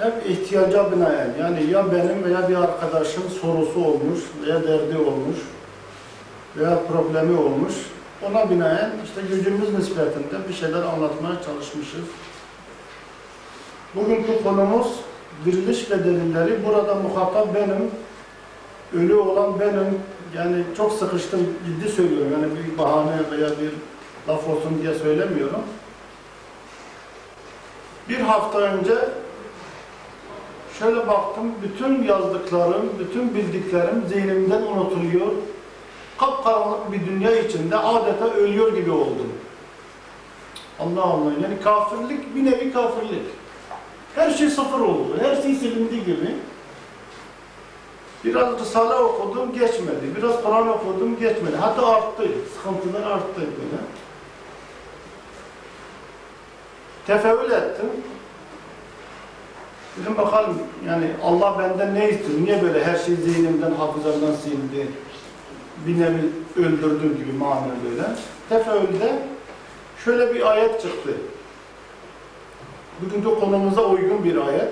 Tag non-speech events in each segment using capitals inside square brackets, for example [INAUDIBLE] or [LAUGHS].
hep ihtiyaca binaen yani ya benim veya bir arkadaşın sorusu olmuş veya derdi olmuş veya problemi olmuş. Ona binaen işte gücümüz nispetinde bir şeyler anlatmaya çalışmışız. Bugünkü konumuz diriliş ve delilleri. Burada muhatap benim, ölü olan benim. Yani çok sıkıştım, ciddi söylüyorum. Yani bir bahane veya bir laf olsun diye söylemiyorum. Bir hafta önce şöyle baktım, bütün yazdıklarım, bütün bildiklerim zihnimden unutuluyor. Kapkaranlık bir dünya içinde adeta ölüyor gibi oldum. Allah Allah, yani kafirlik bir nevi kafirlik. Her şey sıfır oldu, her şey silindi gibi. Biraz Risale okudum, geçmedi. Biraz Kur'an okudum, geçmedi. Hatta arttı, sıkıntılar arttı böyle. Tefeül ettim. Dedim bakalım yani Allah benden ne istiyor? Niye böyle her şey zihnimden, hafızamdan sildi? Bir nevi öldürdüm gibi manen böyle. Tefeülde şöyle bir ayet çıktı. Bugünkü konumuza uygun bir ayet.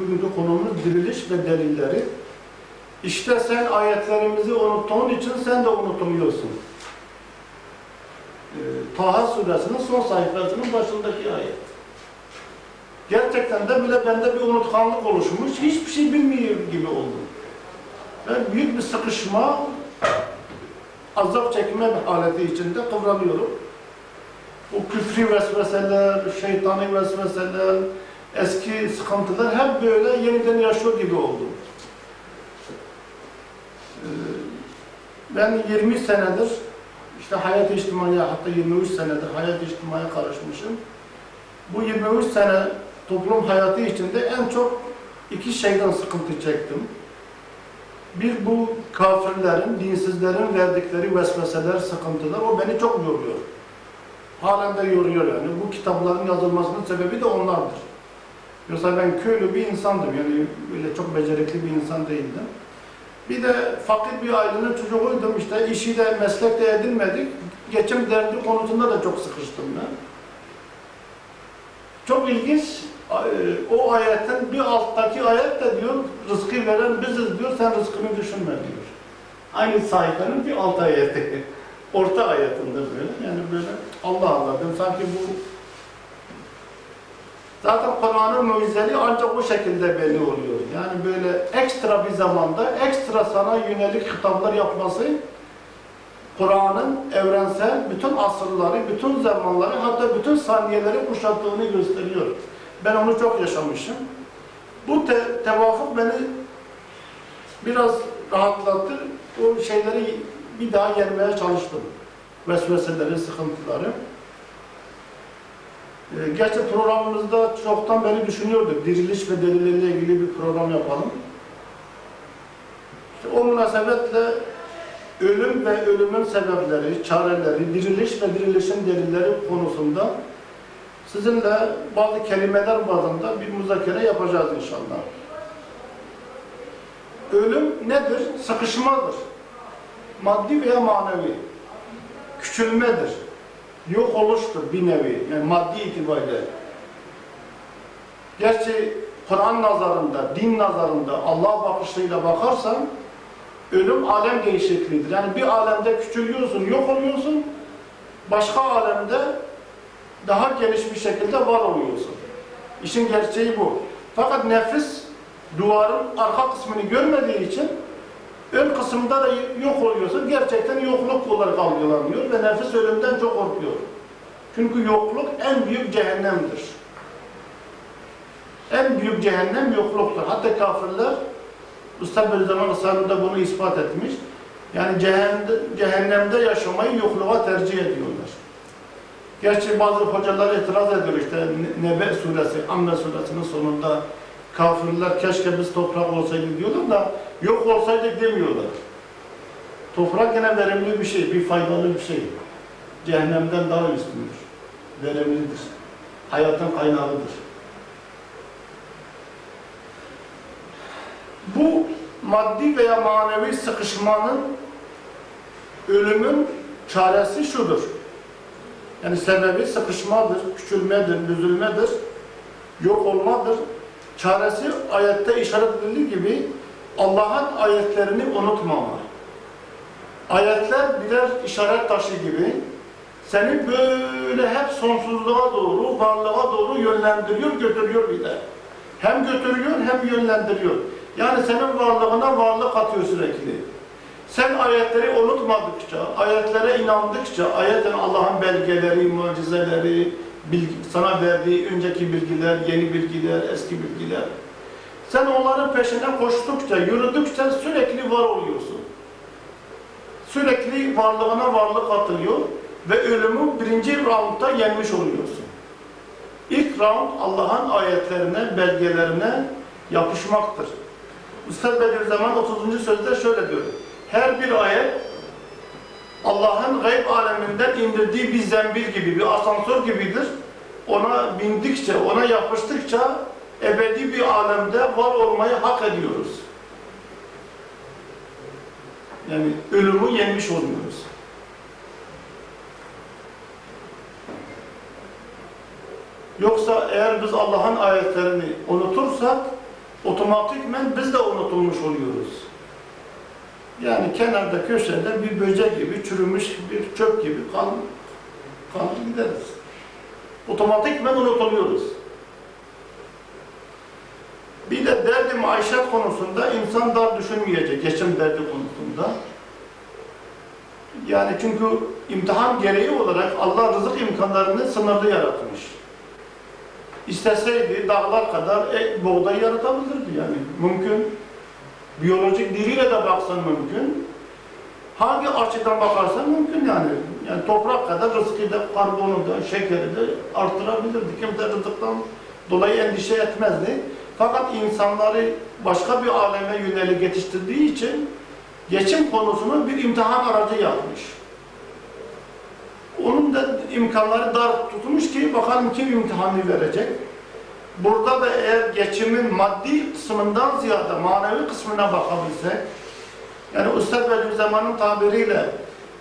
Bugünkü konumuz diriliş ve delilleri. İşte sen ayetlerimizi unuttuğun için sen de unutuluyorsun. Ee, Taha suresinin son sayfasının başındaki ayet. Gerçekten de bile bende bir unutkanlık oluşmuş. Hiçbir şey bilmiyor gibi oldum. Ben büyük bir sıkışma, azap çekme aleti içinde kıvranıyorum. O küfri vesveseler, şeytani vesveseler, eski sıkıntılar hep böyle yeniden yaşıyor gibi oldum. Ee, Ben 20 senedir işte hayat içtimaiye hatta 23 senedir hayat içtimaiye karışmışım. Bu 23 sene toplum hayatı içinde en çok iki şeyden sıkıntı çektim. Bir bu kafirlerin, dinsizlerin verdikleri vesveseler, sıkıntılar o beni çok yoruyor. Halen de yoruyor yani. Bu kitapların yazılmasının sebebi de onlardır. Yoksa ben köylü bir insandım yani öyle çok becerikli bir insan değildim. Bir de fakir bir ailenin çocuğuydum işte işi de meslek de edinmedik. Geçim derdi konusunda da çok sıkıştım ben. Çok ilginç o ayetin bir alttaki ayet de diyor rızkı veren biziz diyor sen rızkını düşünme diyor. Aynı sayfanın bir alt ayeti. [LAUGHS] Orta ayetinde böyle. Yani böyle Allah Allah ben sanki bu Zaten Kur'an'ın mucizeli ancak o şekilde belli oluyor. Yani böyle ekstra bir zamanda ekstra sana yönelik hitaplar yapması Kur'an'ın evrensel bütün asırları, bütün zamanları hatta bütün saniyeleri kuşattığını gösteriyor. Ben onu çok yaşamışım. Bu te tevafuk beni biraz rahatlattı. O şeyleri bir daha yenmeye çalıştım. Vesveseleri, sıkıntıları. Ee, Gerçi programımızda çoktan beri düşünüyorduk. Diriliş ve delillerle ilgili bir program yapalım. İşte o münasebetle ölüm ve ölümün sebepleri, çareleri, diriliş ve dirilişin delilleri konusunda sizinle bazı kelimeler bazında bir müzakere yapacağız inşallah. Ölüm nedir? Sıkışmadır. Maddi veya manevi. Küçülmedir yok oluştur bir nevi, yani maddi itibariyle. Gerçi Kur'an nazarında, din nazarında, Allah bakışıyla bakarsan, ölüm alem değişikliğidir. Yani bir alemde küçülüyorsun, yok oluyorsun, başka alemde daha geniş bir şekilde var oluyorsun. İşin gerçeği bu. Fakat nefis duvarın arka kısmını görmediği için ön kısımda da yok oluyorsun. Gerçekten yokluk olarak algılanıyor ve nefis ölümden çok korkuyor. Çünkü yokluk en büyük cehennemdir. En büyük cehennem yokluktur. Hatta kafirler Usta Bediüzzaman Asarı'nda bunu ispat etmiş. Yani cehennemde yaşamayı yokluğa tercih ediyorlar. Gerçi bazı hocalar itiraz ediyor işte Nebe suresi, Amme suresinin sonunda kafirler keşke biz toprak olsaydık diyorlar da yok olsaydık demiyorlar. Toprak yine verimli bir şey, bir faydalı bir şey. Cehennemden daha üstündür. Verimlidir. Hayatın kaynağıdır. Bu maddi veya manevi sıkışmanın ölümün çaresi şudur. Yani sebebi sıkışmadır, küçülmedir, düzülmedir, yok olmadır. Çaresi ayette işaret edildiği gibi Allah'ın ayetlerini unutmama. Ayetler birer işaret taşı gibi seni böyle hep sonsuzluğa doğru, varlığa doğru yönlendiriyor, götürüyor bir de. Hem götürüyor hem yönlendiriyor. Yani senin varlığına varlık atıyor sürekli. Sen ayetleri unutmadıkça, ayetlere inandıkça, ayetin Allah'ın belgeleri, mucizeleri, bilgi, sana verdiği önceki bilgiler, yeni bilgiler, eski bilgiler. Sen onların peşine koştukça, yürüdükçe sürekli var oluyorsun. Sürekli varlığına varlık atılıyor ve ölümü birinci roundda yenmiş oluyorsun. İlk round Allah'ın ayetlerine, belgelerine yapışmaktır. Üstad Bediüzzaman 30. sözde şöyle diyor. Her bir ayet Allah'ın gayb aleminden indirdiği bir zembil gibi, bir asansör gibidir. Ona bindikçe, ona yapıştıkça ebedi bir alemde var olmayı hak ediyoruz. Yani ölümü yenmiş oluyoruz. Yoksa eğer biz Allah'ın ayetlerini unutursak otomatikmen biz de unutulmuş oluyoruz. Yani kenarda köşede bir böcek gibi, çürümüş bir çöp gibi kal, kalır gideriz. Otomatikmen unutuluyoruz. Bir de derdi maişet konusunda insan dar düşünmeyecek, geçim derdi konusunda. Yani çünkü imtihan gereği olarak Allah rızık imkanlarını sınırlı yaratmış. İsteseydi dağlar kadar e, buğday yaratabilirdi yani. Mümkün. Biyolojik diliyle de baksan mümkün. Hangi açıdan bakarsan mümkün yani. Yani toprak kadar rızkı da, karbonu da, şekeri de arttırabilirdi. Kimse rızıktan dolayı endişe etmezdi. Fakat insanları başka bir aleme yönelik yetiştirdiği için geçim konusunu bir imtihan aracı yapmış. Onun da imkanları dar tutmuş ki bakalım kim imtihanı verecek. Burada da eğer geçimin maddi kısmından ziyade manevi kısmına bakabilsek, yani Üstad Bediüzzaman'ın tabiriyle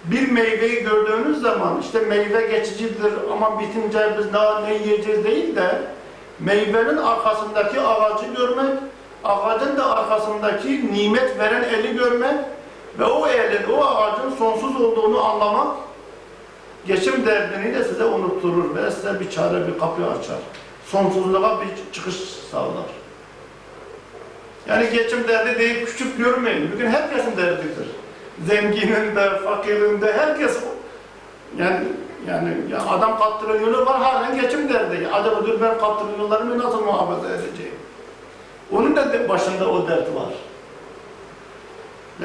bir meyveyi gördüğünüz zaman işte meyve geçicidir ama bitince biz daha ne yiyeceğiz değil de meyvenin arkasındaki ağacı görmek, ağacın da arkasındaki nimet veren eli görmek ve o elin, o ağacın sonsuz olduğunu anlamak geçim derdini de size unutturur ve size bir çare, bir kapı açar. Sonsuzluğa bir çıkış sağlar. Yani geçim derdi değil, küçük görmeyin. Bugün herkesin derdidir. Zenginin de, fakirin de, herkes yani yani ya adam kattırılyonu var halen geçim derdi. Acaba dur ben kattırılyonlarımı nasıl muhafaza edeceğim? Onun da başında o dert var.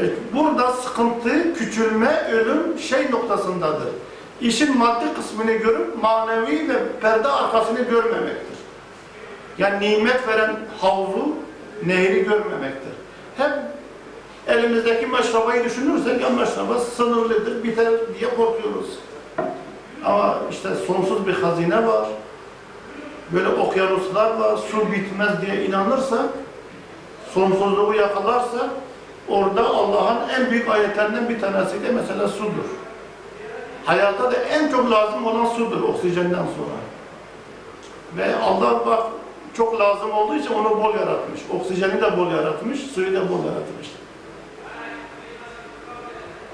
Evet, burada sıkıntı, küçülme, ölüm şey noktasındadır. İşin maddi kısmını görüp manevi ve perde arkasını görmemektir. Yani nimet veren havuzu, nehri görmemektir. Hep elimizdeki meşrabayı düşünürsek ya meşraba sınırlıdır, biter diye korkuyoruz. Ama işte sonsuz bir hazine var. Böyle okyanuslar var, su bitmez diye inanırsak, sonsuzluğu yakalarsak, orada Allah'ın en büyük ayetlerinden bir tanesi de mesela sudur. Hayatta da en çok lazım olan sudur oksijenden sonra. Ve Allah bak çok lazım olduğu için onu bol yaratmış. Oksijeni de bol yaratmış, suyu da bol yaratmış.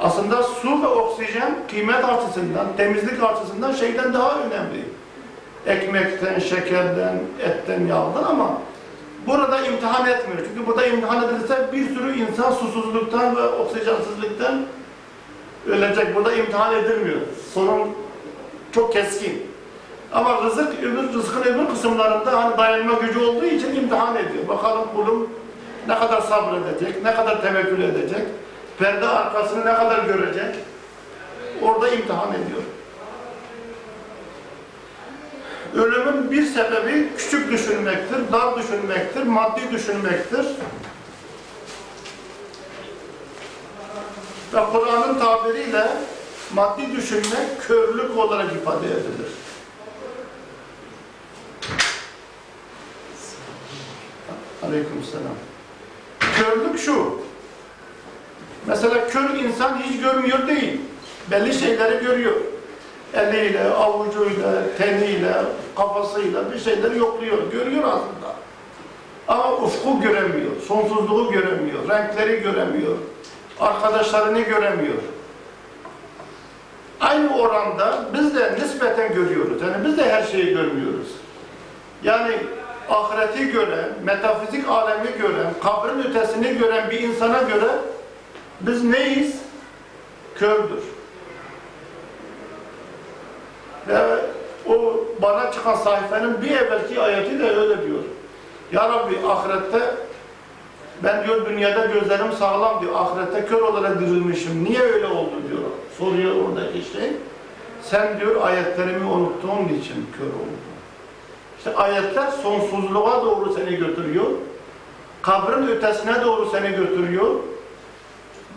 Aslında su ve oksijen kıymet açısından, temizlik açısından şeyden daha önemli. Ekmekten, şekerden, etten, yağdan ama burada imtihan etmiyor. Çünkü burada imtihan edilse bir sürü insan susuzluktan ve oksijensizlikten ölecek. Burada imtihan edilmiyor. Sorun çok keskin. Ama rızık, öbür, rızkın öbür kısımlarında hani dayanma gücü olduğu için imtihan ediyor. Bakalım kulum ne kadar sabredecek, ne kadar tevekkül edecek, perde arkasını ne kadar görecek. Orada imtihan ediyor. Ölümün bir sebebi küçük düşünmektir, dar düşünmektir, maddi düşünmektir. Ve Kur'an'ın tabiriyle maddi düşünmek körlük olarak ifade edilir. Aleykümselam. Körlük şu. Mesela kör insan hiç görmüyor değil. Belli şeyleri görüyor. Eliyle, avucuyla, teniyle, kafasıyla bir şeyleri yokluyor. Görüyor aslında. Ama ufku göremiyor, sonsuzluğu göremiyor, renkleri göremiyor, arkadaşlarını göremiyor. Aynı oranda biz de nispeten görüyoruz. Yani biz de her şeyi görmüyoruz. Yani ahireti gören, metafizik alemi gören, kabrin ötesini gören bir insana göre biz neyiz? Kördür. Ve o bana çıkan sayfanın bir evvelki ayeti de öyle diyor. Ya Rabbi ahirette ben diyor dünyada gözlerim sağlam diyor. Ahirette kör olarak dirilmişim. Niye öyle oldu diyor. Soruyor oradaki şey. Sen diyor ayetlerimi unuttuğun için kör oldun. İşte ayetler sonsuzluğa doğru seni götürüyor. Kabrin ötesine doğru seni götürüyor.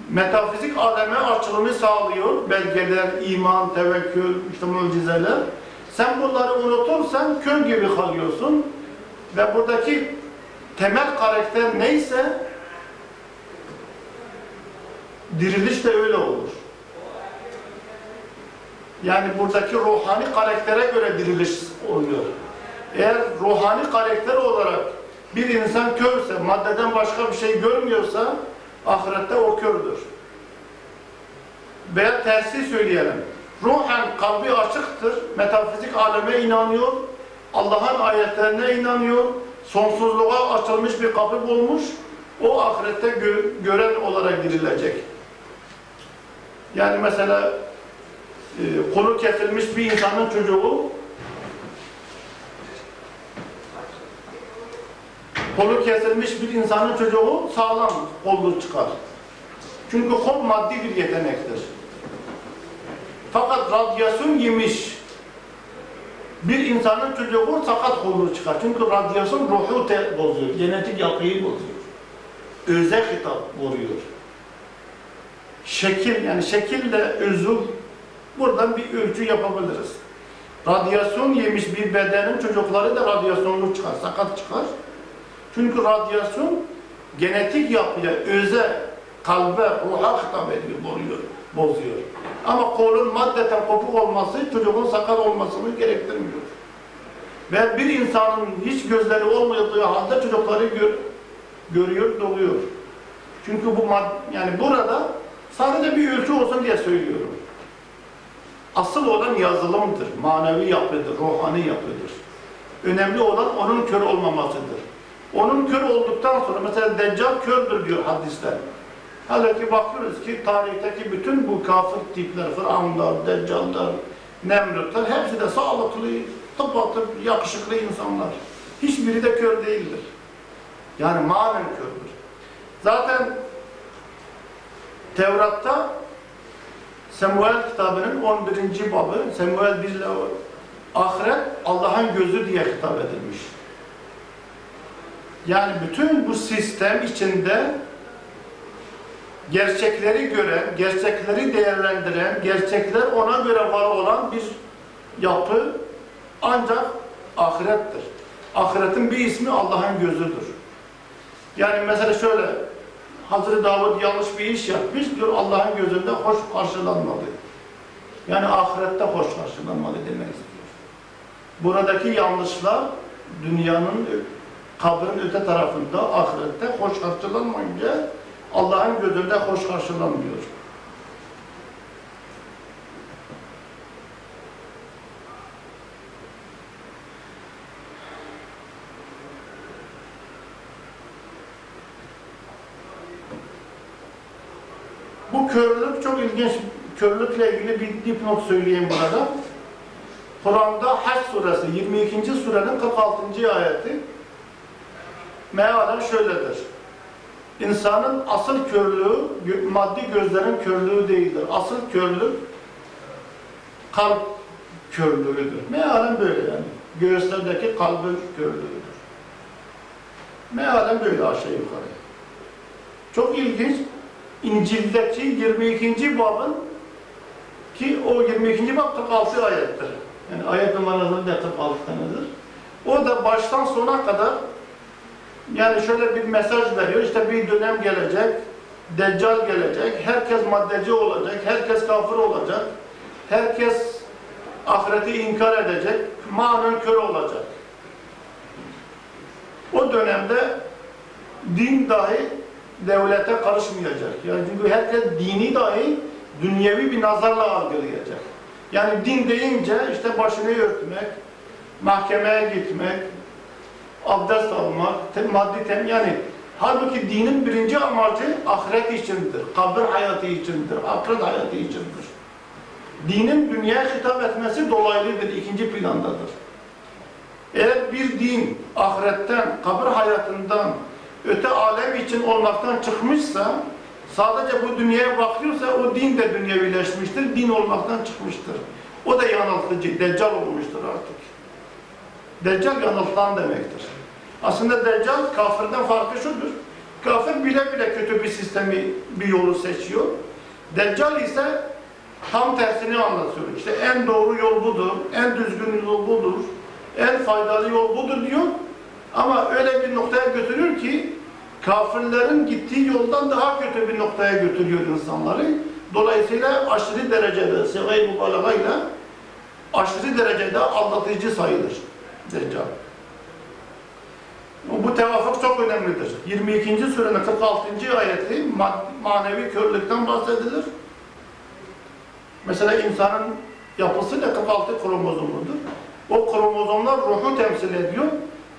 Metafizik aleme açılımı sağlıyor. Belgeler, iman, tevekkül, işte mucizeler. Sen bunları unutursan kör gibi kalıyorsun. Ve buradaki temel karakter neyse diriliş de öyle olur. Yani buradaki ruhani karaktere göre diriliş oluyor. Eğer ruhani karakter olarak bir insan körse, maddeden başka bir şey görmüyorsa ahirette o kördür. Veya tersi söyleyelim. Ruhen kalbi açıktır, metafizik aleme inanıyor, Allah'ın ayetlerine inanıyor, sonsuzluğa açılmış bir kapı bulmuş, o ahirette gö gören olarak dirilecek. Yani mesela e, kolu kesilmiş bir insanın çocuğu kolu kesilmiş bir insanın çocuğu sağlam kollu çıkar. Çünkü kol maddi bir yetenektir. Fakat radyasyon yemiş bir insanın çocuğu sakat kollu çıkar. Çünkü radyasyon ruhu bozuyor, genetik yapıyı bozuyor. Öze hitap vuruyor. Şekil yani şekille özü buradan bir ölçü yapabiliriz. Radyasyon yemiş bir bedenin çocukları da radyasyonlu çıkar, sakat çıkar. Çünkü radyasyon genetik yapıya, öze, kalbe, ruha hitap ediyor, bozuyor, bozuyor. Ama kolun maddeten kopuk olması çocuğun sakat olmasını gerektirmiyor. Ve bir insanın hiç gözleri olmadığı halde çocukları gör, görüyor, doluyor. Çünkü bu mad yani burada sadece bir ölçü olsun diye söylüyorum. Asıl olan yazılımdır, manevi yapıdır, ruhani yapıdır. Önemli olan onun kör olmamasıdır. Onun kör olduktan sonra mesela Deccal kördür diyor hadisler. Halbuki bakıyoruz ki tarihteki bütün bu kafir tipler, Firavunlar, Deccallar, Nemrutlar hepsi de sağlıklı, tıpatıp yakışıklı insanlar. Hiçbiri de kör değildir. Yani manen kördür. Zaten Tevrat'ta Samuel kitabının 11. babı Samuel 1 ile ahiret Allah'ın gözü diye hitap edilmiş. Yani bütün bu sistem içinde gerçekleri gören, gerçekleri değerlendiren, gerçekler ona göre var olan bir yapı ancak ahirettir. Ahiretin bir ismi Allah'ın gözüdür. Yani mesela şöyle, Hazreti Davud yanlış bir iş yapmış, diyor Allah'ın gözünde hoş karşılanmadı. Yani ahirette hoş karşılanmadı demek istiyor. Buradaki yanlışlar dünyanın kabrin öte tarafında ahirette hoş karşılanmayınca Allah'ın gözünde hoş karşılanmıyor. Bu körlük çok ilginç. Körlükle ilgili bir dipnot söyleyeyim burada. Kur'an'da Haç suresi 22. surenin 46. ayeti mealen şöyledir. İnsanın asıl körlüğü maddi gözlerin körlüğü değildir. Asıl körlük kalp körlüğüdür. Mealen böyle yani. Göğüslerdeki kalbin körlüğüdür. Mealen böyle aşağı yukarı. Çok ilginç. İncil'deki 22. babın ki o 22. bab 46 ayettir. Yani ayet numaraları da 46 tanedir. O da baştan sona kadar yani şöyle bir mesaj veriyor, işte bir dönem gelecek, deccal gelecek, herkes maddeci olacak, herkes kafir olacak, herkes ahireti inkar edecek, manen kör olacak. O dönemde din dahi devlete karışmayacak. Yani çünkü herkes dini dahi dünyevi bir nazarla algılayacak. Yani din deyince işte başını örtmek, mahkemeye gitmek, abdest almak, maddi tem yani halbuki dinin birinci amacı ahiret içindir, kabir hayatı içindir, ahiret hayatı içindir. Dinin dünyaya hitap etmesi dolaylıdır, ikinci plandadır. Eğer bir din ahiretten, kabir hayatından, öte alem için olmaktan çıkmışsa, sadece bu dünyaya bakıyorsa o din de dünyevileşmiştir, din olmaktan çıkmıştır. O da yanıltıcı, deccal olmuştur artık. Deccal yanıltılan demektir. Aslında deccal kafirden farkı şudur. Kafir bile bile kötü bir sistemi, bir yolu seçiyor. Deccal ise tam tersini anlatıyor. İşte en doğru yol budur, en düzgün yol budur, en faydalı yol budur diyor. Ama öyle bir noktaya götürüyor ki kafirlerin gittiği yoldan daha kötü bir noktaya götürüyor insanları. Dolayısıyla aşırı derecede, sevay mübalağayla aşırı derecede aldatıcı sayılır Deccal. Bu tevafuk çok önemlidir. 22. surenin 46. ayeti ma- manevi körlükten bahsedilir. Mesela insanın yapısı da 46 kromozomludur. O kromozomlar ruhu temsil ediyor.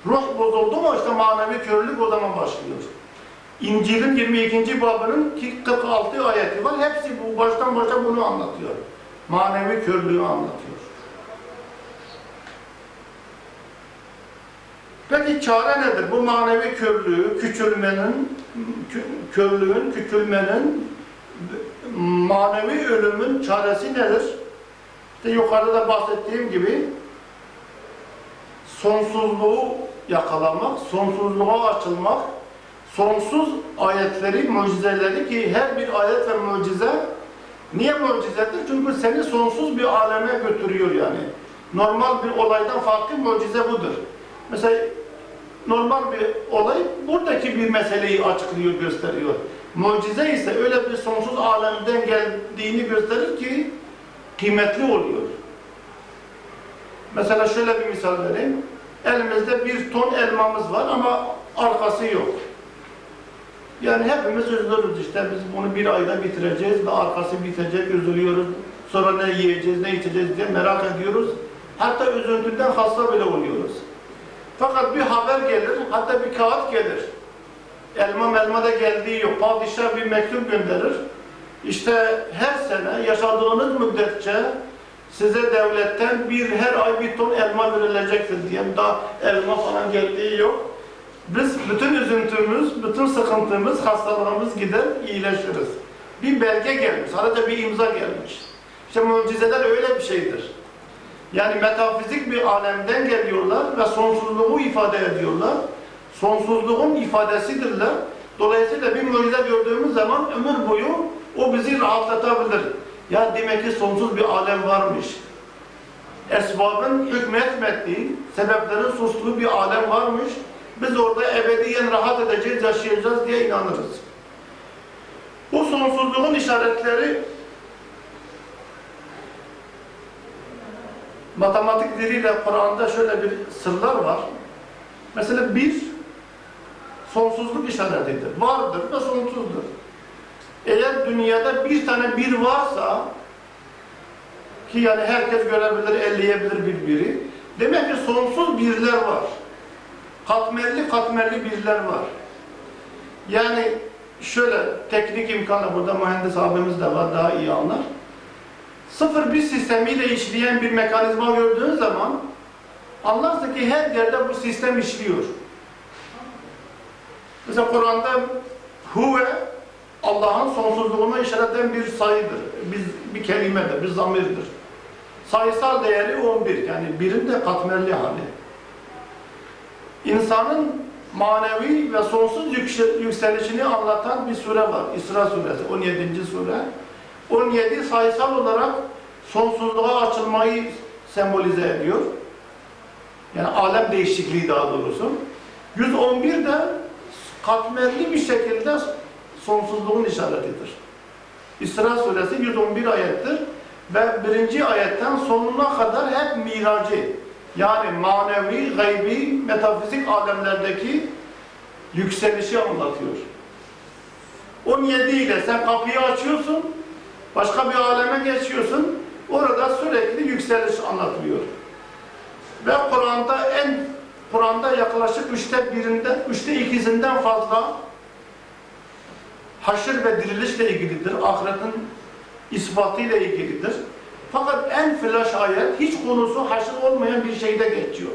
Ruh bozuldu mu işte manevi körlük o zaman başlıyor. İncil'in 22. babının ki 46 ayeti var. Hepsi bu baştan başa bunu anlatıyor. Manevi körlüğü anlatıyor. Peki çare nedir? Bu manevi körlüğü, küçülmenin, kö- körlüğün, küçülmenin, manevi ölümün çaresi nedir? İşte yukarıda bahsettiğim gibi sonsuzluğu yakalamak, sonsuzluğa açılmak, sonsuz ayetleri, mucizeleri ki her bir ayet ve mucize niye mucizedir? Çünkü seni sonsuz bir aleme götürüyor yani. Normal bir olaydan farklı mucize budur. Mesela normal bir olay buradaki bir meseleyi açıklıyor, gösteriyor. Mucize ise öyle bir sonsuz alemden geldiğini gösterir ki kıymetli oluyor. Mesela şöyle bir misal vereyim. Elimizde bir ton elmamız var ama arkası yok. Yani hepimiz üzülürüz işte biz bunu bir ayda bitireceğiz ve arkası bitecek, üzülüyoruz. Sonra ne yiyeceğiz, ne içeceğiz diye merak ediyoruz. Hatta üzüntüden hasta bile oluyoruz. Fakat bir haber gelir, hatta bir kağıt gelir. Elma melma da geldiği yok. Padişah bir mektup gönderir. İşte her sene yaşadığınız müddetçe size devletten bir her ay bir ton elma verilecektir diye daha elma falan geldiği yok. Biz bütün üzüntümüz, bütün sıkıntımız, hastalığımız gider, iyileşiriz. Bir belge gelmiş, sadece bir imza gelmiş. İşte mucizeler öyle bir şeydir. Yani metafizik bir alemden geliyorlar ve sonsuzluğu ifade ediyorlar. Sonsuzluğun ifadesidirler. Dolayısıyla bir mucize gördüğümüz zaman ömür boyu o bizi rahatlatabilir. Ya demek ki sonsuz bir alem varmış. Esbabın hükmetmediği, sebeplerin sustuğu bir alem varmış. Biz orada ebediyen rahat edeceğiz, yaşayacağız diye inanırız. Bu sonsuzluğun işaretleri matematik diliyle Kur'an'da şöyle bir sırlar var. Mesela bir sonsuzluk işaretidir. Vardır ve sonsuzdur. Eğer dünyada bir tane bir varsa ki yani herkes görebilir, elleyebilir bir biri. Demek ki sonsuz birler var. Katmerli katmerli birler var. Yani şöyle teknik imkanla burada mühendis abimiz de var daha iyi anlar. Sıfır bir sistemiyle işleyen bir mekanizma gördüğün zaman anlarsın ki her yerde bu sistem işliyor. Mesela Kur'an'da huve Allah'ın sonsuzluğuna işaret eden bir sayıdır. Bir, bir kelimedir, bir zamirdir. Sayısal değeri 11. Yani birin de katmerli hali. İnsanın manevi ve sonsuz yüksel- yükselişini anlatan bir sure var. İsra suresi, 17. sure. 17 sayısal olarak sonsuzluğa açılmayı sembolize ediyor. Yani alem değişikliği daha doğrusu. 111 de katmerli bir şekilde sonsuzluğun işaretidir. İsra suresi 111 ayettir ve birinci ayetten sonuna kadar hep miracı, Yani manevi, gaybi, metafizik alemlerdeki yükselişi anlatıyor. 17 ile sen kapıyı açıyorsun, başka bir aleme geçiyorsun, orada sürekli yükseliş anlatılıyor. Ve Kur'an'da en Kur'an'da yaklaşık üçte birinden, üçte ikisinden fazla haşır ve dirilişle ilgilidir. Ahiretin ispatıyla ilgilidir. Fakat en flash ayet hiç konusu haşır olmayan bir şeyde geçiyor.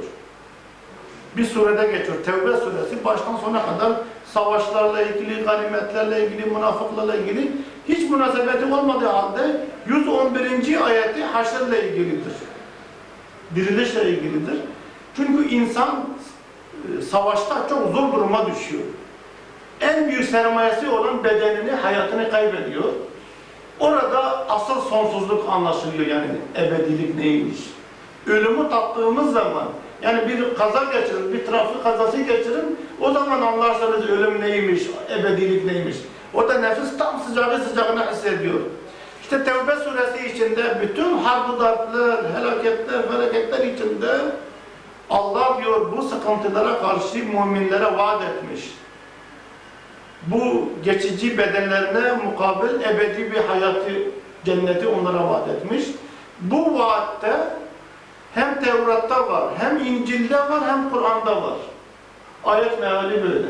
Bir surede geçiyor. Tevbe suresi baştan sona kadar savaşlarla ilgili, ganimetlerle ilgili, münafıklarla ilgili hiç münasebeti olmadığı halde 111. ayeti haşırla ilgilidir. Dirilişle ilgilidir. Çünkü insan e, savaşta çok zor duruma düşüyor. En büyük sermayesi olan bedenini, hayatını kaybediyor. Orada asıl sonsuzluk anlaşılıyor yani ebedilik neymiş. Ölümü tattığımız zaman yani bir kaza geçirin, bir trafik kazası geçirin o zaman anlarsınız ölüm neymiş, ebedilik neymiş. O da nefis tam sıcağı sıcağına hissediyor. İşte Tevbe suresi içinde bütün harbi darplar, helaketler, felaketler içinde Allah diyor bu sıkıntılara karşı müminlere vaat etmiş. Bu geçici bedenlerine mukabil ebedi bir hayatı, cenneti onlara vaat etmiş. Bu vaatte hem Tevrat'ta var, hem İncil'de var, hem Kur'an'da var. Ayet meali böyle.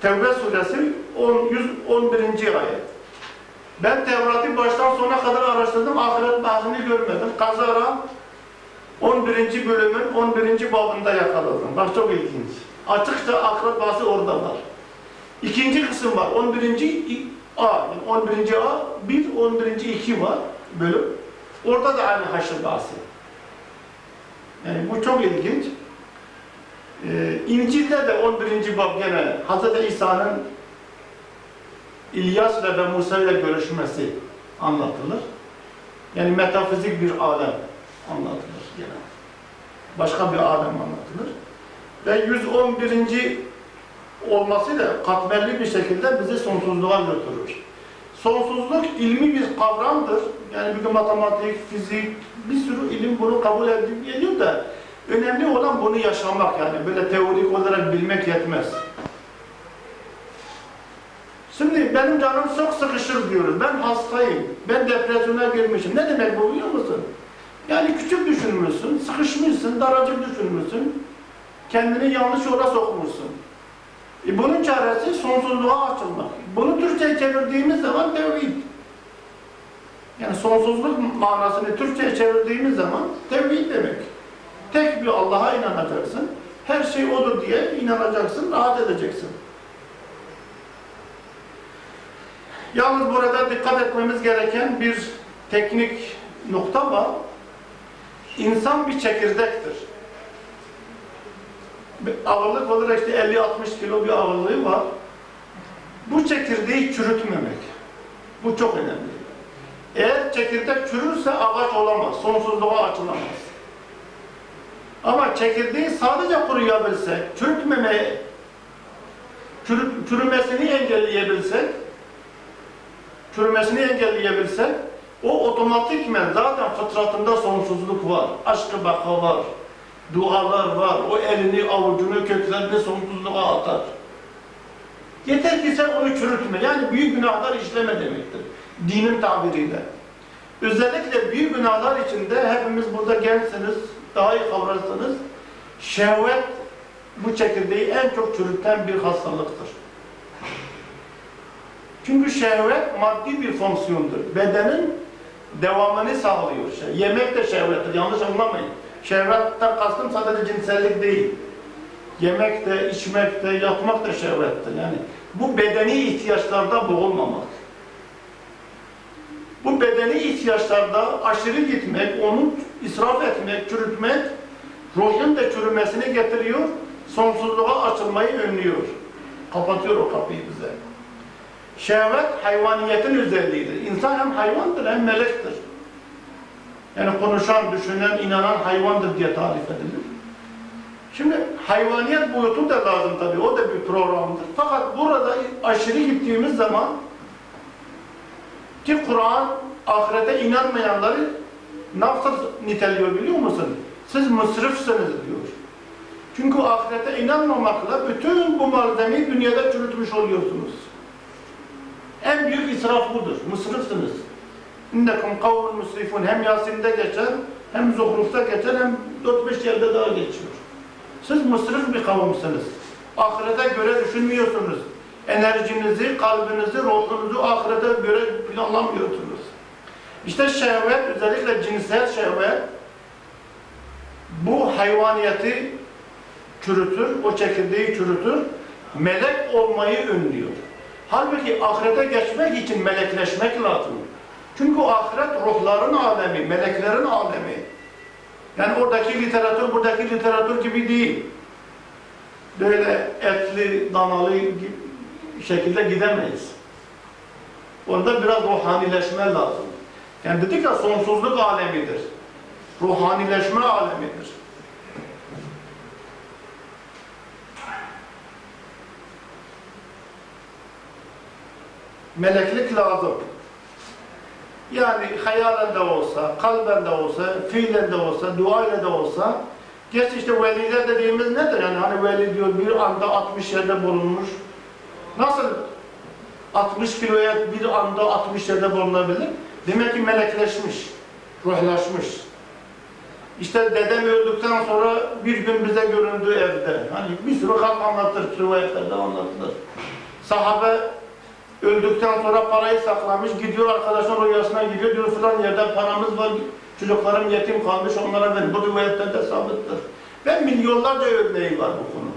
Tevbe suresi 10, 111. ayet. Ben Tevrat'ı baştan sona kadar araştırdım, ahiret bahsini görmedim. Kazara 11. bölümün 11. babında yakaladım. Bak çok ilginç. Açıkça ahiret bahsi orada var. İkinci kısım var. 11. A, yani 11. A, 1, 11. 2 var bölüm. Orada da aynı haşr bahsi. Yani bu çok ilginç. Ee, İncil'de de 11. bab gene Hz. İsa'nın İlyas'la ve Musa ile görüşmesi anlatılır. Yani metafizik bir alem anlatılır gene. Başka bir alem anlatılır. Ve 111. olması da katmerli bir şekilde bizi sonsuzluğa götürür. Sonsuzluk ilmi bir kavramdır. Yani bugün matematik, fizik, bir sürü ilim bunu kabul edip geliyor da önemli olan bunu yaşamak yani böyle teorik olarak bilmek yetmez. Şimdi benim canım çok sıkışır diyoruz. Ben hastayım. Ben depresyona girmişim. Ne demek bu biliyor musun? Yani küçük düşünmüşsün, sıkışmışsın, daracık düşünmüşsün. Kendini yanlış yola sokmuşsun. E bunun çaresi sonsuzluğa açılmak. Bunu Türkçe'ye çevirdiğimiz zaman tevhid. Yani sonsuzluk manasını Türkçe'ye çevirdiğimiz zaman tevhid demek. Tek bir Allah'a inanacaksın. Her şey O'dur diye inanacaksın, rahat edeceksin. Yalnız burada dikkat etmemiz gereken bir teknik nokta var. İnsan bir çekirdektir. Bir ağırlık olarak işte 50-60 kilo bir ağırlığı var. Bu çekirdeği çürütmemek. Bu çok önemli. Eğer çekirdek çürürse ağaç olamaz, sonsuzluğa açılamaz. Ama çekirdeği sadece kuruyabilsek, çürütmemeye, çürü, çürümesini engelleyebilsek, çürümesini engelleyebilsek, o otomatikmen zaten fıtratında sonsuzluk var, aşkı baka var, dualar var, o elini, avucunu, köklerini sonsuzluğa atar. Yeter ki sen onu çürütme, yani büyük günahlar işleme demektir, dinin tabiriyle. Özellikle büyük günahlar içinde hepimiz burada gençsiniz, daha iyi kavrarsınız. Şehvet bu çekirdeği en çok çürüten bir hastalıktır. Çünkü şehvet maddi bir fonksiyondur. Bedenin devamını sağlıyor. Şey. Yemek de şehvettir, yanlış anlamayın. Şehvetten kastım sadece cinsellik değil. Yemek de, içmek de, yatmak da şehvettir. Yani bu bedeni ihtiyaçlarda boğulmamak. Bu bedeni ihtiyaçlarda aşırı gitmek, onu israf etmek, çürütmek, ruhun da çürümesini getiriyor, sonsuzluğa açılmayı önlüyor. Kapatıyor o kapıyı bize. Şehvet hayvaniyetin özelliğidir. İnsan hem hayvandır hem melektir. Yani konuşan, düşünen, inanan hayvandır diye tarif edilir. Şimdi hayvaniyet boyutu da lazım tabii, o da bir programdır. Fakat burada aşırı gittiğimiz zaman ki Kur'an ahirete inanmayanları nasıl niteliyor biliyor musun? Siz mısrifsiniz diyor. Çünkü ahirete inanmamakla bütün bu malzemeyi dünyada çürütmüş oluyorsunuz. En büyük israf budur. Mısrifsiniz. İnnekum kavmun musrifun. Hem Yasin'de geçer, hem Zuhruf'ta geçer, hem 4-5 yerde daha geçiyor. Siz mısrif bir kavimsiniz. Ahirete göre düşünmüyorsunuz. Enerjinizi, kalbinizi, ruhunuzu ahirete göre planlamıyorsunuz. İşte şehvet, özellikle cinsel şehvet, bu hayvaniyeti çürütür, o çekirdeği çürütür, melek olmayı önlüyor. Halbuki ahirete geçmek için melekleşmek lazım. Çünkü ahiret ruhların alemi, meleklerin alemi. Yani oradaki literatür buradaki literatür gibi değil. Böyle etli, danalı gibi şekilde gidemeyiz. Orada biraz ruhanileşme lazım. Yani dedik ya sonsuzluk alemidir. Ruhanileşme alemidir. Meleklik lazım. Yani hayalen de olsa, kalben de olsa, fiilen de olsa, duayla da olsa Geç işte veliler dediğimiz nedir? Yani hani veli diyor bir anda 60 yerde bulunmuş. Nasıl 60 kiloya bir anda 60 yerde bulunabilir? Demek ki melekleşmiş, ruhlaşmış. İşte dedem öldükten sonra bir gün bize göründü evde. Hani bir sürü halk anlatır, rivayetlerde anlatılır. Sahabe öldükten sonra parayı saklamış, gidiyor arkadaşın rüyasına gidiyor, diyor filan yerde paramız var, çocuklarım yetim kalmış, onlara verin. Bu rivayetlerde sabittir. Ve milyonlarca örneği var bu konu.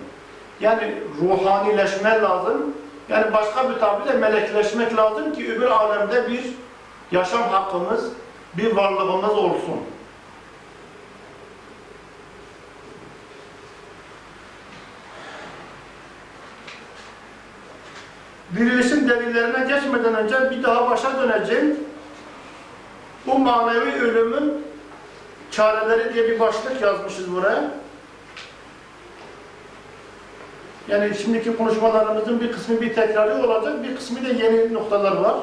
Yani ruhanileşme lazım. Yani başka bir tabirle melekleşmek lazım ki öbür alemde bir yaşam hakkımız, bir varlığımız olsun. Dirilişin delillerine geçmeden önce bir daha başa döneceğim. Bu manevi ölümün çareleri diye bir başlık yazmışız buraya. Yani şimdiki konuşmalarımızın bir kısmı bir tekrarı olacak, bir kısmı da yeni noktalar var.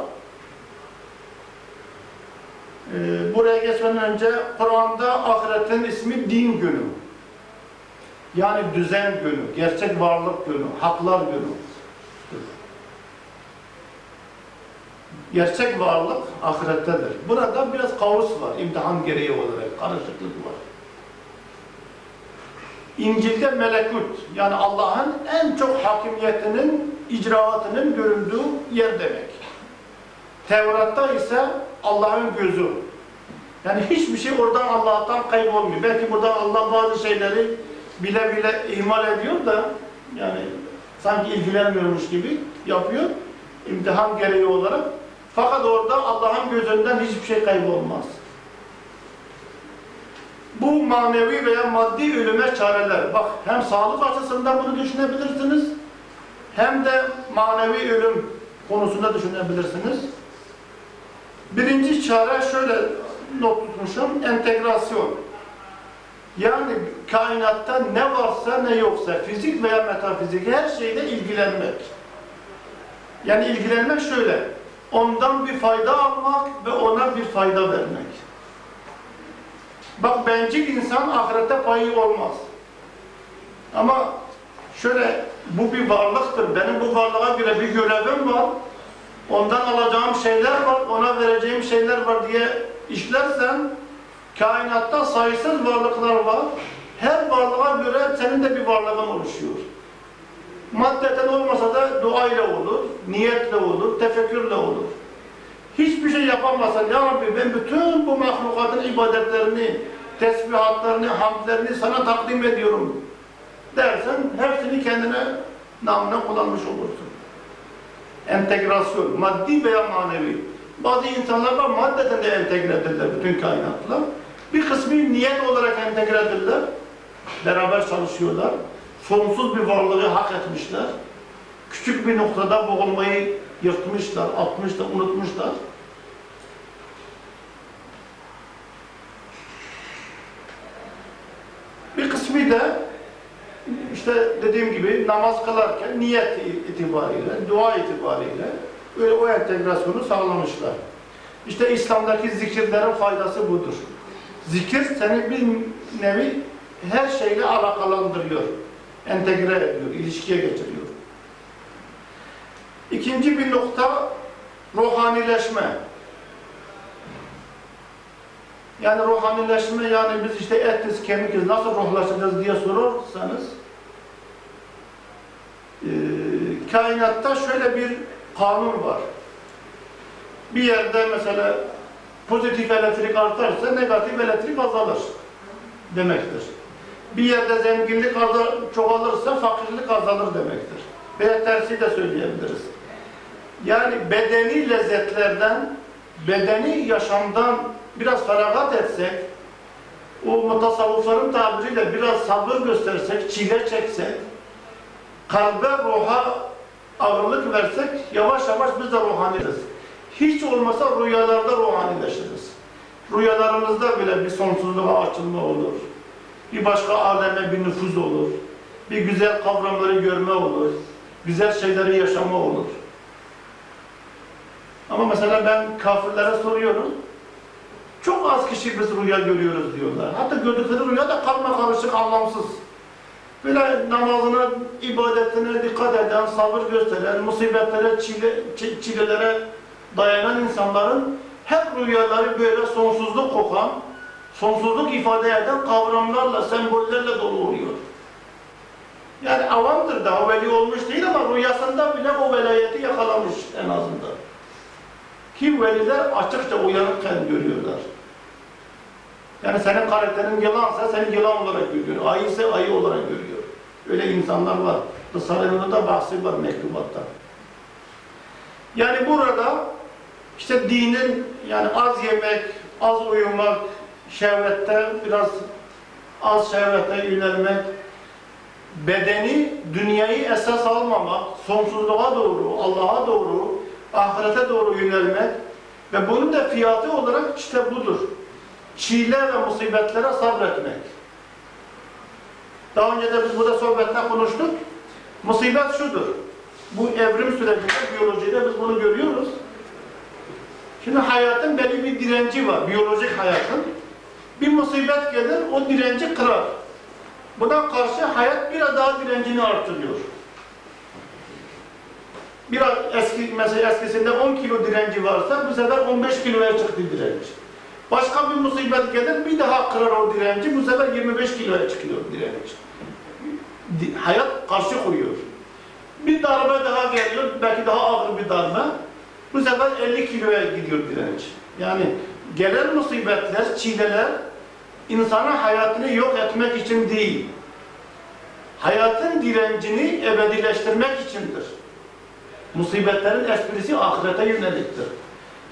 Ee, buraya geçmeden önce Kur'an'da ahiretin ismi din günü. Yani düzen günü, gerçek varlık günü, haklar günü. Gerçek varlık ahirettedir. Burada biraz kaos var, imtihan gereği olarak, karışıklık var. İncil'de melekut, yani Allah'ın en çok hakimiyetinin, icraatının göründüğü yer demek. Tevrat'ta ise Allah'ın gözü. Yani hiçbir şey oradan Allah'tan kaybolmuyor. Belki burada Allah bazı şeyleri bile bile ihmal ediyor da, yani sanki ilgilenmiyormuş gibi yapıyor, imtihan gereği olarak. Fakat orada Allah'ın gözünden hiçbir şey kaybolmaz. Bu manevi veya maddi ölüme çareler. Bak hem sağlık açısından bunu düşünebilirsiniz, hem de manevi ölüm konusunda düşünebilirsiniz. Birinci çare şöyle not tutmuşum, entegrasyon. Yani kainatta ne varsa ne yoksa, fizik veya metafizik her şeyle ilgilenmek. Yani ilgilenmek şöyle, ondan bir fayda almak ve ona bir fayda vermek. Bak bencil insan ahirette payı olmaz. Ama şöyle bu bir varlıktır. Benim bu varlığa göre bir görevim var. Ondan alacağım şeyler var, ona vereceğim şeyler var diye işlersen kainatta sayısız varlıklar var. Her varlığa göre senin de bir varlığın oluşuyor. Maddeten olmasa da dua ile olur, niyetle olur, tefekkürle olur. Hiçbir şey yapamazsan, Ya Rabbi ben bütün bu mahlukatın ibadetlerini, tesbihatlarını, hamdlerini sana takdim ediyorum dersen hepsini kendine namına kullanmış olursun. Entegrasyon, maddi veya manevi. Bazı insanlar var maddeten de entegre ederler bütün kainatla. Bir kısmı niyet olarak entegre ederler. Beraber çalışıyorlar. Sonsuz bir varlığı hak etmişler. Küçük bir noktada boğulmayı yırtmışlar, atmışlar, unutmuşlar. Bir kısmı da işte dediğim gibi namaz kılarken niyet itibariyle, dua itibariyle öyle o entegrasyonu sağlamışlar. İşte İslam'daki zikirlerin faydası budur. Zikir seni bir nevi her şeyle alakalandırıyor. Entegre ediyor, ilişkiye getiriyor. İkinci bir nokta ruhanileşme. Yani ruhanileşme yani biz işte etiz, kemikiz, nasıl ruhlaşacağız diye sorarsanız e, kainatta şöyle bir kanun var. Bir yerde mesela pozitif elektrik artarsa negatif elektrik azalır demektir. Bir yerde zenginlik çoğalırsa fakirlik azalır demektir. Veya tersi de söyleyebiliriz. Yani bedeni lezzetlerden, bedeni yaşamdan biraz feragat etsek, o mutasavvıfların tabiriyle biraz sabır göstersek, çile çeksek, kalbe, ruha ağırlık versek, yavaş yavaş biz de ruhaniyetiz. Hiç olmasa rüyalarda ruhanileşiriz. Rüyalarımızda bile bir sonsuzluğa açılma olur. Bir başka aleme bir nüfuz olur. Bir güzel kavramları görme olur. Güzel şeyleri yaşama olur. Ama mesela ben kafirlere soruyorum. Çok az kişi biz rüya görüyoruz diyorlar. Hatta gördükleri rüya da karma karışık, anlamsız. Böyle namazına, ibadetine dikkat eden, sabır gösteren, musibetlere, çile, çi- çilelere dayanan insanların hep rüyaları böyle sonsuzluk kokan, sonsuzluk ifade eden kavramlarla, sembollerle dolu oluyor. Yani avamdır daha veli olmuş değil ama rüyasında bile o velayeti yakalamış en azından. Ki veliler açıkça uyanıkken görüyorlar. Yani senin karakterin yılansa seni yılan olarak görüyor. Ayı ise ayı olarak görüyor. Öyle insanlar var. Risale'nin da bahsi var mektubatta. Yani burada işte dinin yani az yemek, az uyumak, şehvette biraz az şehvete yönelmek, bedeni, dünyayı esas almamak, sonsuzluğa doğru, Allah'a doğru, ahirete doğru yönelmek ve bunun da fiyatı olarak işte budur. Çile ve musibetlere sabretmek. Daha önce de biz burada sohbette konuştuk. Musibet şudur. Bu evrim sürecinde, biyolojide biz bunu görüyoruz. Şimdi hayatın belli bir direnci var, biyolojik hayatın. Bir musibet gelir, o direnci kırar. Buna karşı hayat biraz daha direncini artırıyor. Biraz eski, mesela eskisinde 10 kilo direnci varsa bu sefer 15 kiloya çıktı direnç. Başka bir musibet gelir, bir daha kırar o direnci, bu sefer 25 kiloya çıkıyor direnç. Di- Hayat karşı koyuyor. Bir darbe daha geliyor, belki daha ağır bir darbe. Bu sefer 50 kiloya gidiyor direnç. Yani gelen musibetler, çileler insanın hayatını yok etmek için değil. Hayatın direncini ebedileştirmek içindir. Musibetlerin esprisi ahirete yöneliktir.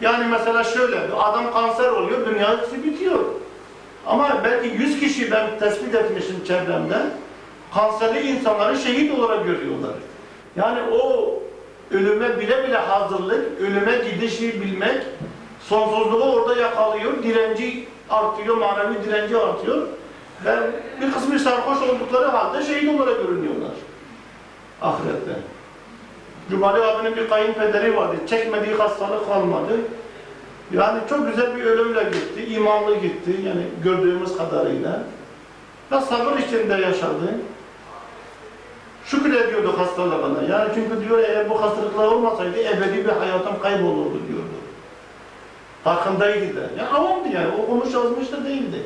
Yani mesela şöyle, bir adam kanser oluyor, dünyası bitiyor. Ama belki 100 kişi ben tespit etmişim çevremde, kanserli insanları şehit olarak görüyorlar. Yani o ölüme bile bile hazırlık, ölüme gidişi bilmek, sonsuzluğu orada yakalıyor, direnci artıyor, manevi direnci artıyor. Ve bir kısmı sarhoş oldukları halde şehit olarak görünüyorlar. Ahirette. Cumali abinin bir kayınpederi vardı. Çekmediği hastalık kalmadı. Yani çok güzel bir ölümle gitti. imanlı gitti. Yani gördüğümüz kadarıyla. Ve sabır içinde yaşadı. Şükür ediyordu hastalığına. Yani çünkü diyor eğer bu hastalıklar olmasaydı ebedi bir hayatım kaybolurdu diyordu. Farkındaydı da. Yani avamdı yani. Okumuş yazmış da değildi.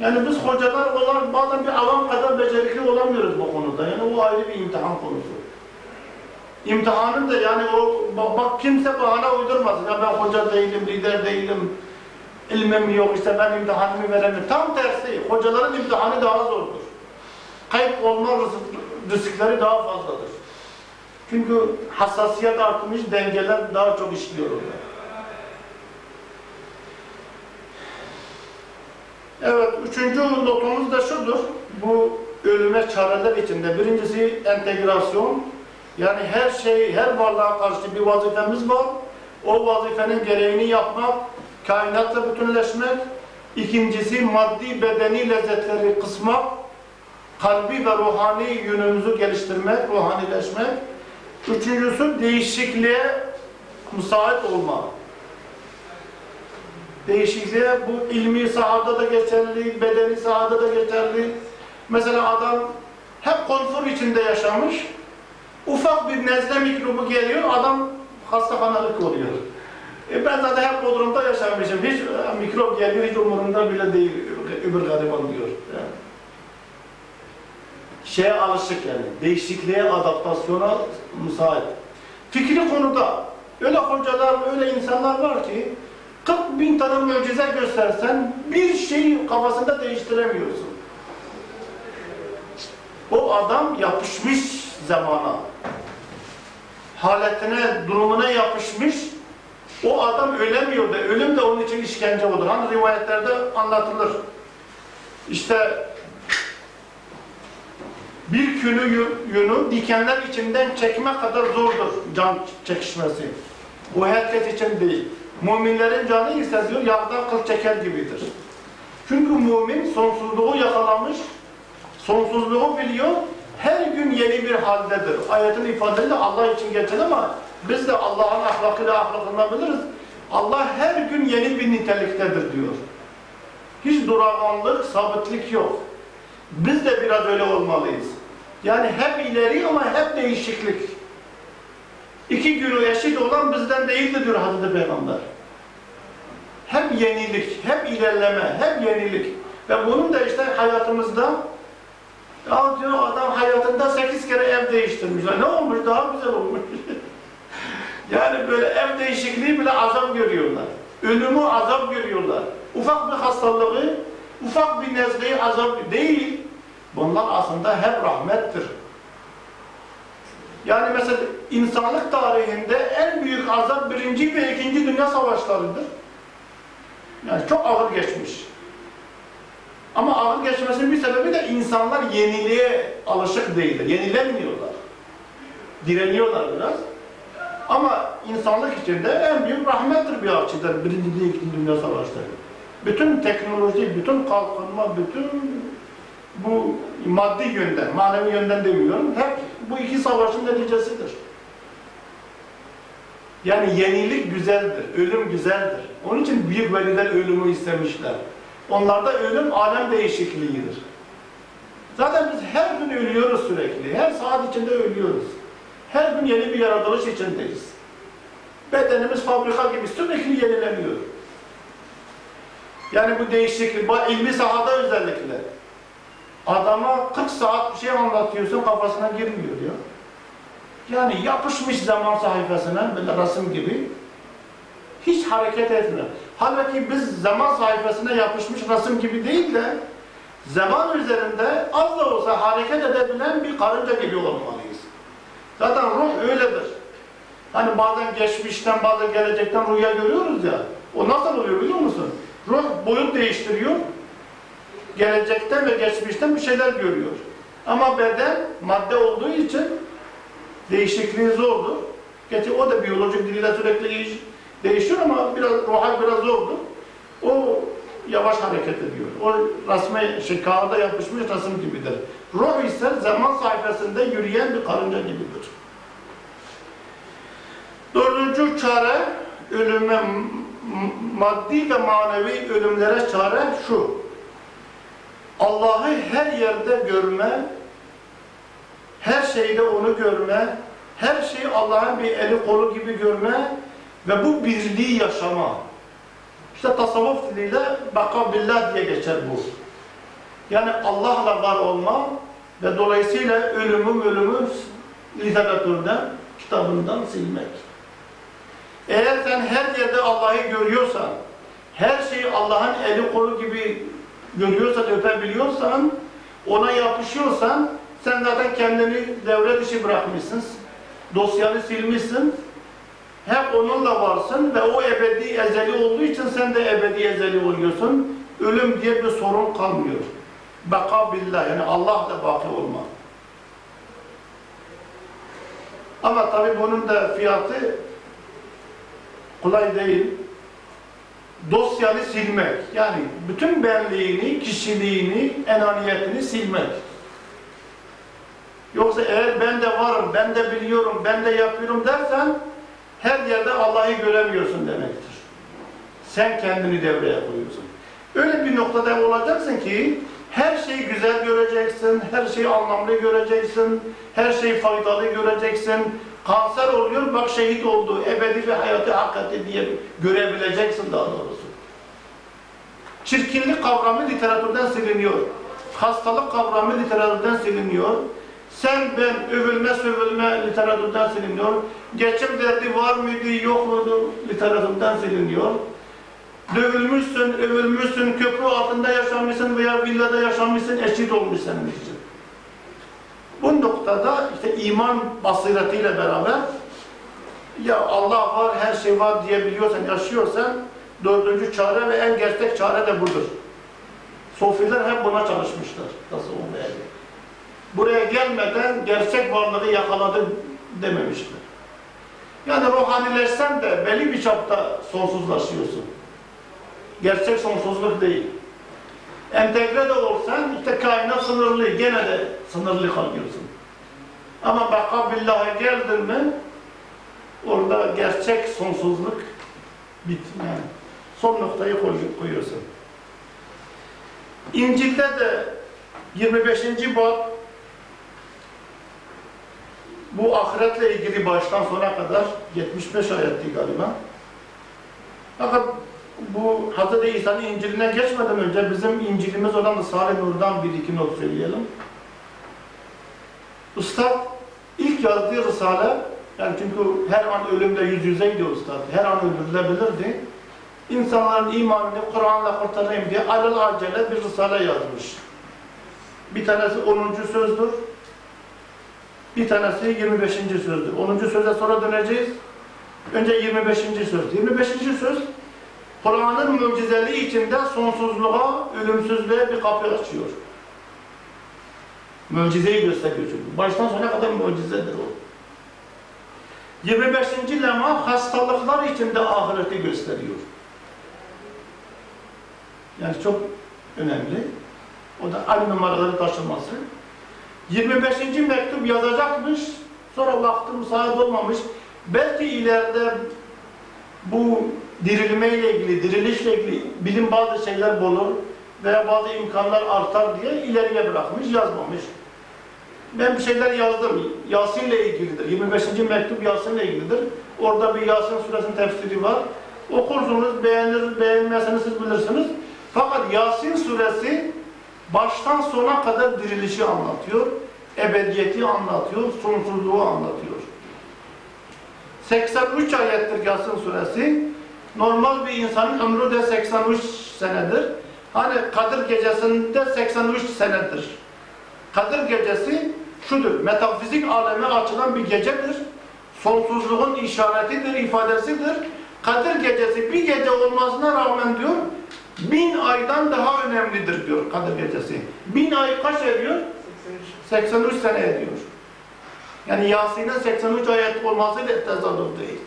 Yani biz hocalar olan bazen bir avam kadar becerikli olamıyoruz bu konuda. Yani o ayrı bir imtihan konusu. İmtihanın da yani o bak, bak kimse bahane uydurmasın. Ya ben hoca değilim, lider değilim, ilmim yok işte ben imtihanımı veremiyorum. Tam tersi. Hocaların imtihanı daha zordur. Kayıp olma riskleri daha fazladır. Çünkü hassasiyet artmış, dengeler daha çok işliyor orada. Evet, üçüncü notumuz da şudur. Bu ölüme çareler içinde. Birincisi entegrasyon. Yani her şey, her varlığa karşı bir vazifemiz var. O vazifenin gereğini yapmak, kainatla bütünleşmek. İkincisi maddi bedeni lezzetleri kısmak, kalbi ve ruhani yönümüzü geliştirmek, ruhanileşmek. Üçüncüsü değişikliğe müsait olmak. değişikliğe bu ilmi sahada da geçerli, bedeni sahada da geçerli. Mesela adam hep konfor içinde yaşamış, ufak bir nezle mikrobu geliyor, adam hastahanalık oluyor. E ben zaten hep Bodrum'da yaşamışım, hiç e, mikrop geliyor, hiç umurumda bile değil, öbür gariban diyor. Yani. Şeye alışık yani, değişikliğe, adaptasyona müsait. Fikri konuda öyle hocalar, öyle insanlar var ki 40 bin tane mucize göstersen bir şeyi kafasında değiştiremiyorsun. O adam yapışmış zamana. Haletine, durumuna yapışmış. O adam ölemiyor da, ölüm de onun için işkence olur. Hani rivayetlerde anlatılır. İşte bir külü yünü dikenler içinden çekme kadar zordur can çekişmesi. Bu herkes için değil. Müminlerin canı ise diyor yağdan kıl çeker gibidir. Çünkü mümin sonsuzluğu yakalamış, sonsuzluğu biliyor, her gün yeni bir haldedir. Ayetin ifadeleri de Allah için geçer ama biz de Allah'ın ahlakıyla ahlaklanabiliriz. Allah her gün yeni bir niteliktedir diyor. Hiç duraganlık, sabitlik yok. Biz de biraz öyle olmalıyız. Yani hep ileri ama hep değişiklik. İki günü eşit olan bizden değildir diyor Hazreti Peygamber. Hep yenilik, hep ilerleme, hep yenilik. Ve bunun da işte hayatımızda ya diyor adam hayatında sekiz kere ev değiştirmiş. Ne olmuş? Daha güzel olmuş. [LAUGHS] yani böyle ev değişikliği bile azap görüyorlar. Ölümü azap görüyorlar. Ufak bir hastalığı, ufak bir nezleyi azap değil. Bunlar aslında hep rahmettir. Yani mesela insanlık tarihinde en büyük azap birinci ve ikinci dünya savaşlarıdır. Yani çok ağır geçmiş. Ama ağır geçmesinin bir sebebi de insanlar yeniliğe alışık değildir. Yenilemiyorlar. Direniyorlar biraz. Ama insanlık içinde en büyük rahmettir bir açıdan birinci ikinci dünya savaşları. Bütün teknoloji, bütün kalkınma, bütün bu maddi yönden, manevi yönden demiyorum, hep bu iki savaşın neticesidir. Yani yenilik güzeldir, ölüm güzeldir. Onun için büyük veliler ölümü istemişler. Onlarda ölüm alem değişikliğidir. Zaten biz her gün ölüyoruz sürekli. Her saat içinde ölüyoruz. Her gün yeni bir yaratılış içindeyiz. Bedenimiz fabrika gibi sürekli yenileniyor. Yani bu değişiklik, ilmi sahada özellikle. Adama 40 saat bir şey anlatıyorsun kafasına girmiyor ya. Yani yapışmış zaman sayfasına böyle resim gibi hiç hareket etmiyor. Halbuki biz zaman sayfasına yapışmış resim gibi değil de zaman üzerinde az da olsa hareket edebilen bir karınca gibi olmalıyız. Zaten ruh öyledir. Hani bazen geçmişten bazen gelecekten rüya görüyoruz ya. O nasıl oluyor biliyor musun? Ruh boyut değiştiriyor. Gelecekten ve geçmişten bir şeyler görüyor. Ama beden madde olduğu için değişikliği zordur. Gerçi o da biyolojik diliyle sürekli değişiyor ama biraz ruhal biraz zordur. O yavaş hareket ediyor. O resme, şey, kağıda yapışmış resim gibidir. Ruh ise zaman sayfasında yürüyen bir karınca gibidir. Dördüncü çare ölüme, maddi ve manevi ölümlere çare şu. Allah'ı her yerde görme, her şeyde onu görme, her şeyi Allah'ın bir eli kolu gibi görme ve bu birliği yaşama. İşte tasavvuf diliyle baka billah diye geçer bu. Yani Allah'la var olma ve dolayısıyla ölümü ölümü literatürden, kitabından silmek. Eğer sen her yerde Allah'ı görüyorsan, her şeyi Allah'ın eli kolu gibi görüyorsan, öpebiliyorsan, ona yapışıyorsan, sen zaten kendini devre dışı bırakmışsın, dosyanı silmişsin, hep onunla varsın ve o ebedi ezeli olduğu için sen de ebedi ezeli oluyorsun. Ölüm diye bir sorun kalmıyor. Baka billah yani Allah da baki olma. Ama tabi bunun da fiyatı kolay değil. Dosyanı silmek. Yani bütün benliğini, kişiliğini, enaniyetini silmek. Yoksa eğer ben de varım, ben de biliyorum, ben de yapıyorum dersen her yerde Allah'ı göremiyorsun demektir. Sen kendini devreye koyuyorsun. Öyle bir noktada olacaksın ki her şeyi güzel göreceksin, her şeyi anlamlı göreceksin, her şeyi faydalı göreceksin. Kanser oluyor, bak şehit oldu, ebedi bir hayatı hak etti diye görebileceksin daha doğrusu. Çirkinlik kavramı literatürden siliniyor. Hastalık kavramı literatürden siliniyor. Sen, ben, övülme, sövülme literatürden siliniyor. Geçim derdi var mıydı, yok muydu literatürden siliniyor. Dövülmüşsün, övülmüşsün, köprü altında yaşamışsın veya villada yaşamışsın, eşit olmuş için. Bu noktada işte iman basiretiyle beraber ya Allah var, her şey var diyebiliyorsan, yaşıyorsan dördüncü çare ve en gerçek çare de budur. Sofiler hep buna çalışmışlar. Nasıl olmayacak? Buraya gelmeden gerçek varlığı yakaladım dememişler. Yani ruhanileşsen de belli bir çapta sonsuzlaşıyorsun. Gerçek sonsuzluk değil. Entegre de olsan işte kainat sınırlı, gene de sınırlı kalıyorsun. Ama baka billaha geldin mi orada gerçek sonsuzluk bit yani. Son noktayı koy- koyuyorsun. İncil'de de 25. bab bu ahiretle ilgili baştan sona kadar 75 ayetti galiba. Fakat bu Hz. İsa'nın İncil'ine geçmeden önce bizim İncil'imiz olan Salih Nur'dan bir iki not söyleyelim. Üstad ilk yazdığı Risale, yani çünkü her an ölümle yüz yüzeydi Üstad, her an öldürülebilirdi. İnsanların imanını Kur'an'la kurtarayım diye alel acele bir Risale yazmış. Bir tanesi 10. sözdür, bir tanesi 25. sözdür. 10. söze sonra döneceğiz. Önce 25. söz. 25. söz Kur'an'ın mucizeliği içinde sonsuzluğa, ölümsüzlüğe bir kapı açıyor. Mucizeyi gösteriyor çünkü. Baştan sona kadar mucizedir o. 25. lema hastalıklar içinde ahireti gösteriyor. Yani çok önemli. O da aynı numaraları taşıması. 25. mektup yazacakmış. Sonra vakti müsait olmamış. Belki ileride bu dirilmeyle ilgili, dirilişle ilgili bilim bazı şeyler bulur veya bazı imkanlar artar diye ileriye bırakmış, yazmamış. Ben bir şeyler yazdım. Yasin'le ilgilidir. 25. mektup Yasin'le ilgilidir. Orada bir Yasin suresinin tefsiri var. Okursunuz, beğenir, beğenmezseniz siz bilirsiniz. Fakat Yasin suresi baştan sona kadar dirilişi anlatıyor. Ebediyeti anlatıyor, sonsuzluğu anlatıyor. 83 ayettir Yasin suresi. Normal bir insanın ömrü de 83 senedir. Hani Kadir gecesinde 83 senedir. Kadir gecesi şudur, metafizik aleme açılan bir gecedir. Sonsuzluğun işaretidir, ifadesidir. Kadir gecesi bir gece olmasına rağmen diyor, bin aydan daha önemlidir diyor Kadir gecesi. Bin ay kaç ediyor? 83 sene ediyor. Yani Yasin'in 83 ayet olmasıyla tezadüf değil.